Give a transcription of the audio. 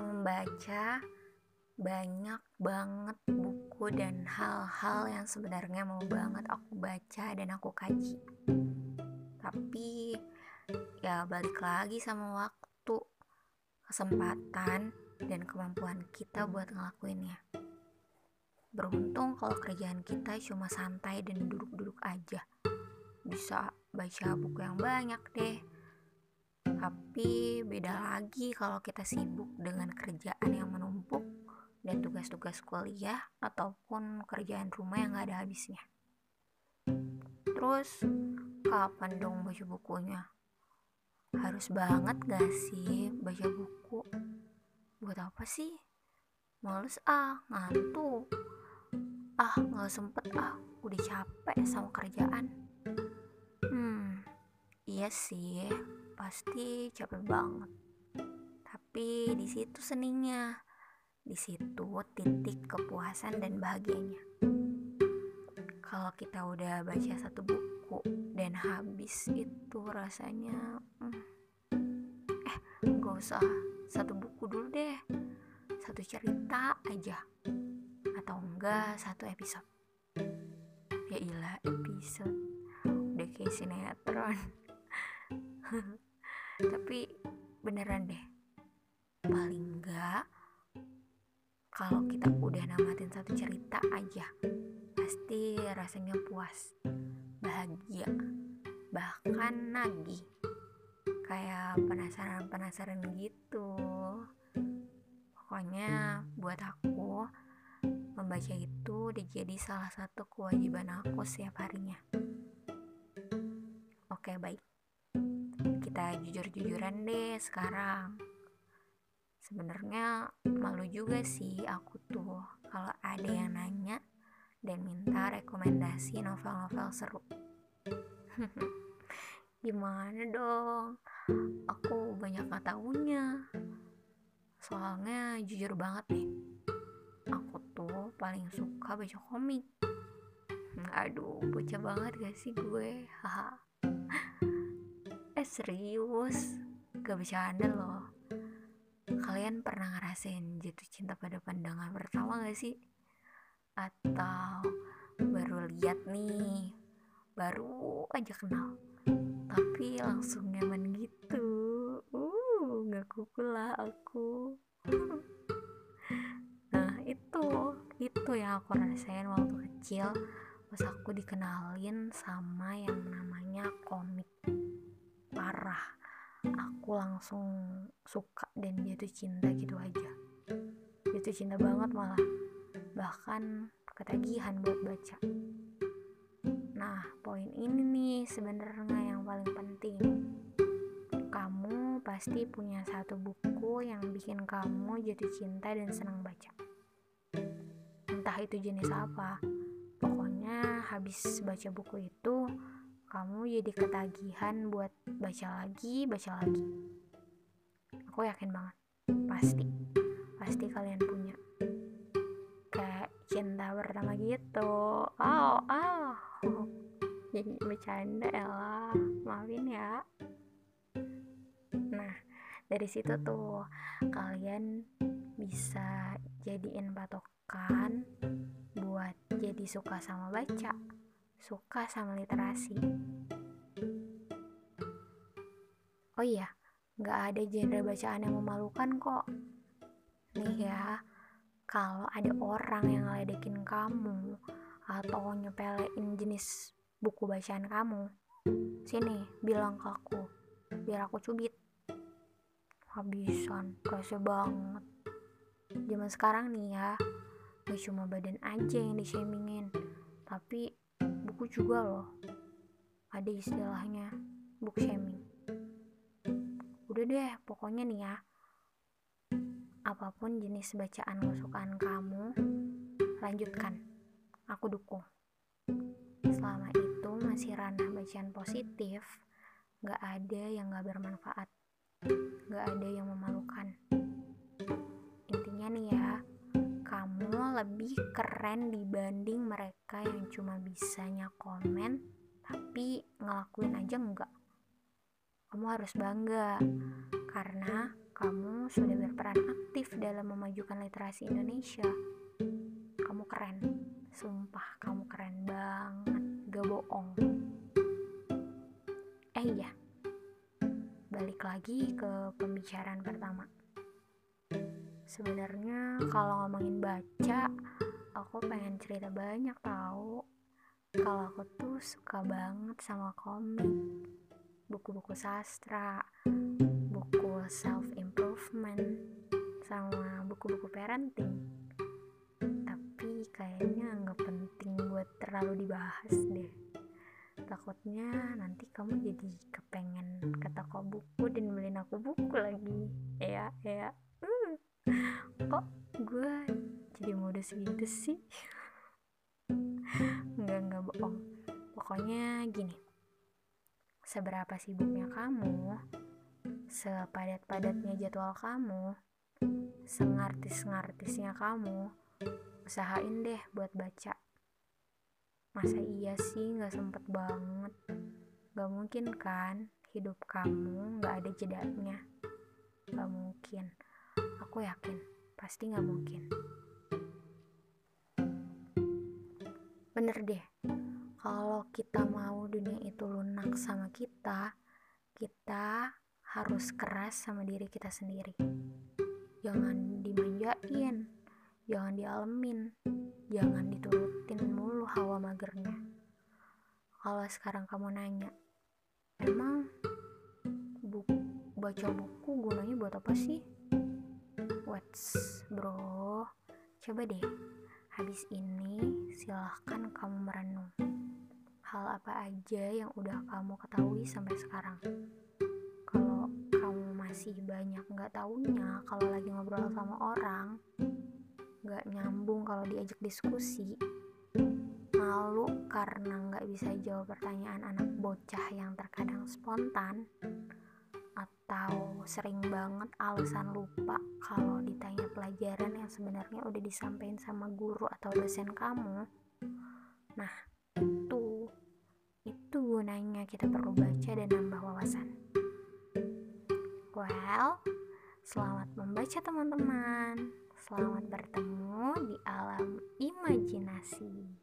membaca, banyak banget buku dan hal-hal yang sebenarnya mau banget aku baca dan aku kaji. Tapi ya balik lagi sama waktu, kesempatan, dan kemampuan kita buat ngelakuinnya. Beruntung kalau kerjaan kita cuma santai dan duduk-duduk aja. Bisa baca buku yang banyak deh tapi beda lagi kalau kita sibuk dengan kerjaan yang menumpuk dan tugas-tugas kuliah ataupun kerjaan rumah yang gak ada habisnya. Terus, kapan dong baca bukunya? Harus banget gak sih baca buku? Buat apa sih? Males ah, ngantuk. Ah, gak sempet ah, udah capek sama kerjaan. Hmm, iya sih, pasti capek banget. Tapi di situ seninya, di situ titik kepuasan dan bahagianya. Kalau kita udah baca satu buku dan habis itu rasanya, hmm, eh gak usah satu buku dulu deh, satu cerita aja, atau enggak satu episode. Ya ilah episode, udah kayak sinetron. tapi beneran deh paling enggak kalau kita udah namatin satu cerita aja pasti rasanya puas bahagia bahkan nagih. Kayak penasaran-penasaran gitu. Pokoknya buat aku membaca itu jadi salah satu kewajiban aku setiap harinya. Oke baik kita jujur-jujuran deh sekarang. Sebenarnya malu juga sih aku tuh kalau ada yang nanya dan minta rekomendasi novel-novel seru. Gimana dong? Aku banyak gak taunya. Soalnya jujur banget nih. Aku tuh paling suka baca komik. Aduh, baca banget gak sih gue? Haha eh serius. Gak bercanda loh. Kalian pernah ngerasain jatuh cinta pada pandangan pertama gak sih? Atau baru lihat nih baru aja kenal tapi langsung nyaman gitu. Uh gak kuku lah aku. Nah itu itu yang aku rasain waktu kecil. Pas aku dikenalin sama yang namanya komik parah aku langsung suka dan jatuh cinta gitu aja. Jatuh cinta banget malah. Bahkan ketagihan buat baca. Nah poin ini nih sebenarnya yang paling penting. Kamu pasti punya satu buku yang bikin kamu jatuh cinta dan senang baca. Entah itu jenis apa. Pokoknya habis baca buku itu kamu jadi ketagihan buat baca lagi, baca lagi. Aku yakin banget, pasti, pasti kalian punya. Kayak cinta pertama gitu. Oh, oh. Jadi bercanda Ella, maafin ya. Nah, dari situ tuh kalian bisa jadiin patokan buat jadi suka sama baca suka sama literasi. Oh iya, nggak ada genre bacaan yang memalukan kok. Nih ya, kalau ada orang yang ngeledekin kamu atau nyepelein jenis buku bacaan kamu, sini bilang ke aku, biar aku cubit. Habisan, kasih banget. Zaman sekarang nih ya, gak cuma badan aja yang dishamingin, tapi buku juga loh. Ada istilahnya book shaming udah deh pokoknya nih ya. Apa pun jenis bacaan kesukaan kamu lanjutkan. Aku dukung. Selama itu masih ranah bacaan positif gak ada yang gak bermanfaat. Gak ada yang memalukan lebih keren dibanding mereka yang cuma bisanya komen tapi ngelakuin aja enggak kamu harus bangga karena kamu sudah berperan aktif dalam memajukan literasi Indonesia. Kamu keren, sumpah kamu keren banget, gak bohong. Eh iya, balik lagi ke pembicaraan pertama. Sebenarnya kalau ngomongin baca, aku pengen cerita banyak tahu. Kalau aku tuh suka banget sama komik, buku-buku sastra, buku self improvement, sama buku-buku parenting. Tapi kayaknya nggak penting buat terlalu dibahas deh. Takutnya nanti kamu jadi kepengen ke toko buku dan beliin aku buku lagi. Ya. Gitu sih? Enggak, enggak bohong. Pokoknya gini. Seberapa sibuknya kamu, sepadat-padatnya jadwal kamu, sengartis-ngartisnya kamu, usahain deh buat baca. Masa iya sih gak sempet banget? Gak mungkin kan hidup kamu gak ada jedanya? Gak mungkin. Aku yakin, pasti gak mungkin. Bener deh, kalau kita mau dunia itu lunak sama kita, kita harus keras sama diri kita sendiri. Jangan dimanjain, jangan dialemin, jangan diturutin mulu hawa magernya. Kalau sekarang kamu nanya, emang buku, baca buku gunanya buat apa sih? What's bro? Coba deh, habis ini silahkan kamu merenung hal apa aja yang udah kamu ketahui sampai sekarang. Kalau kamu masih banyak nggak taunya, kalau lagi ngobrol sama orang, nggak nyambung kalau diajak diskusi, malu karena nggak bisa jawab pertanyaan anak bocah yang terkadang spontan, sering banget alasan lupa kalau ditanya pelajaran yang sebenarnya udah disampaikan sama guru atau dosen kamu. Nah, itu itu gunanya kita perlu baca dan nambah wawasan. Well, selamat membaca teman-teman. Selamat bertemu di alam imajinasi.